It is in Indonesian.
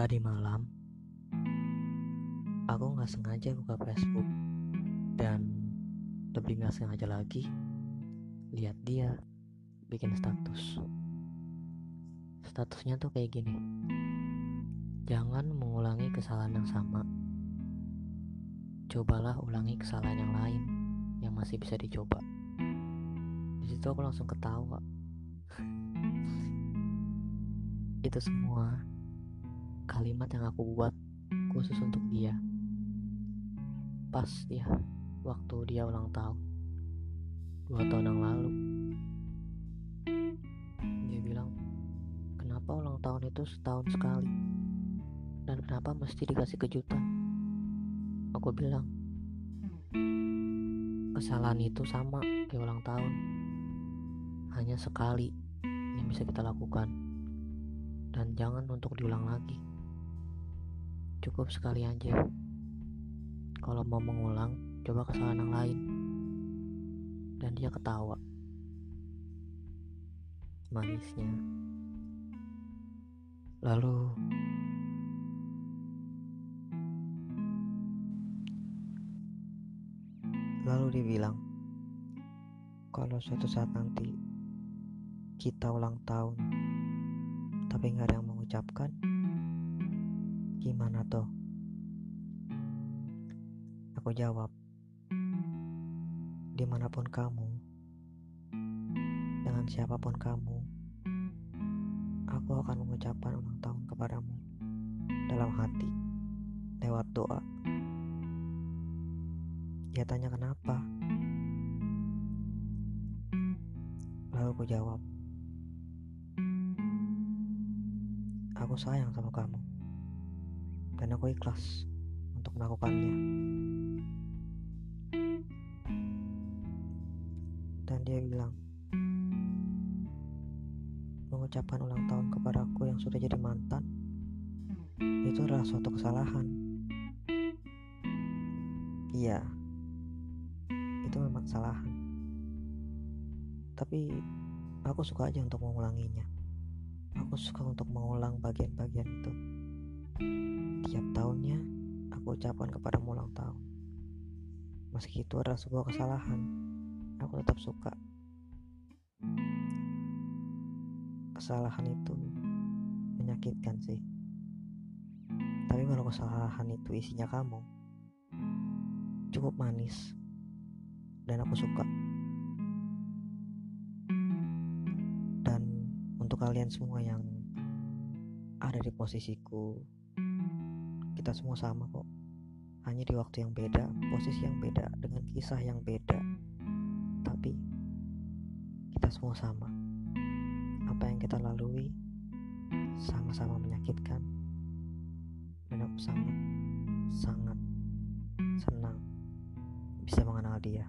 Tadi malam, aku nggak sengaja buka Facebook dan lebih nggak sengaja lagi lihat dia bikin status. Statusnya tuh kayak gini. Jangan mengulangi kesalahan yang sama. Cobalah ulangi kesalahan yang lain yang masih bisa dicoba. Di situ aku langsung ketawa. Itu semua kalimat yang aku buat khusus untuk dia. Pas dia waktu dia ulang tahun. Dua tahun yang lalu. Dia bilang, kenapa ulang tahun itu setahun sekali? Dan kenapa mesti dikasih kejutan? Aku bilang, kesalahan itu sama kayak ulang tahun. Hanya sekali yang bisa kita lakukan. Dan jangan untuk diulang lagi cukup sekali aja. Kalau mau mengulang coba kesalahan yang lain. Dan dia ketawa. Manisnya. Lalu lalu dia bilang kalau suatu saat nanti kita ulang tahun tapi nggak ada yang mengucapkan Gimana tuh? Aku jawab, di mana pun kamu, dengan siapa pun kamu, aku akan mengucapkan ulang tahun kepadamu dalam hati, lewat doa. Dia tanya kenapa? Lalu aku jawab, aku sayang sama kamu dan aku ikhlas untuk melakukannya. Dan dia bilang, mengucapkan ulang tahun kepadaku yang sudah jadi mantan itu adalah suatu kesalahan. Iya, itu memang kesalahan. Tapi aku suka aja untuk mengulanginya. Aku suka untuk mengulang bagian-bagian itu. Tiap tahunnya aku ucapkan kepada ulang tahun. Meski itu adalah sebuah kesalahan, aku tetap suka. Kesalahan itu menyakitkan sih. Tapi kalau kesalahan itu isinya kamu, cukup manis dan aku suka. Dan untuk kalian semua yang ada di posisiku kita semua sama kok. Hanya di waktu yang beda posisi yang beda dengan kisah yang beda. Tapi kita semua sama. Apa yang kita lalui sama-sama menyakitkan. Dan aku sangat sangat senang bisa mengenal dia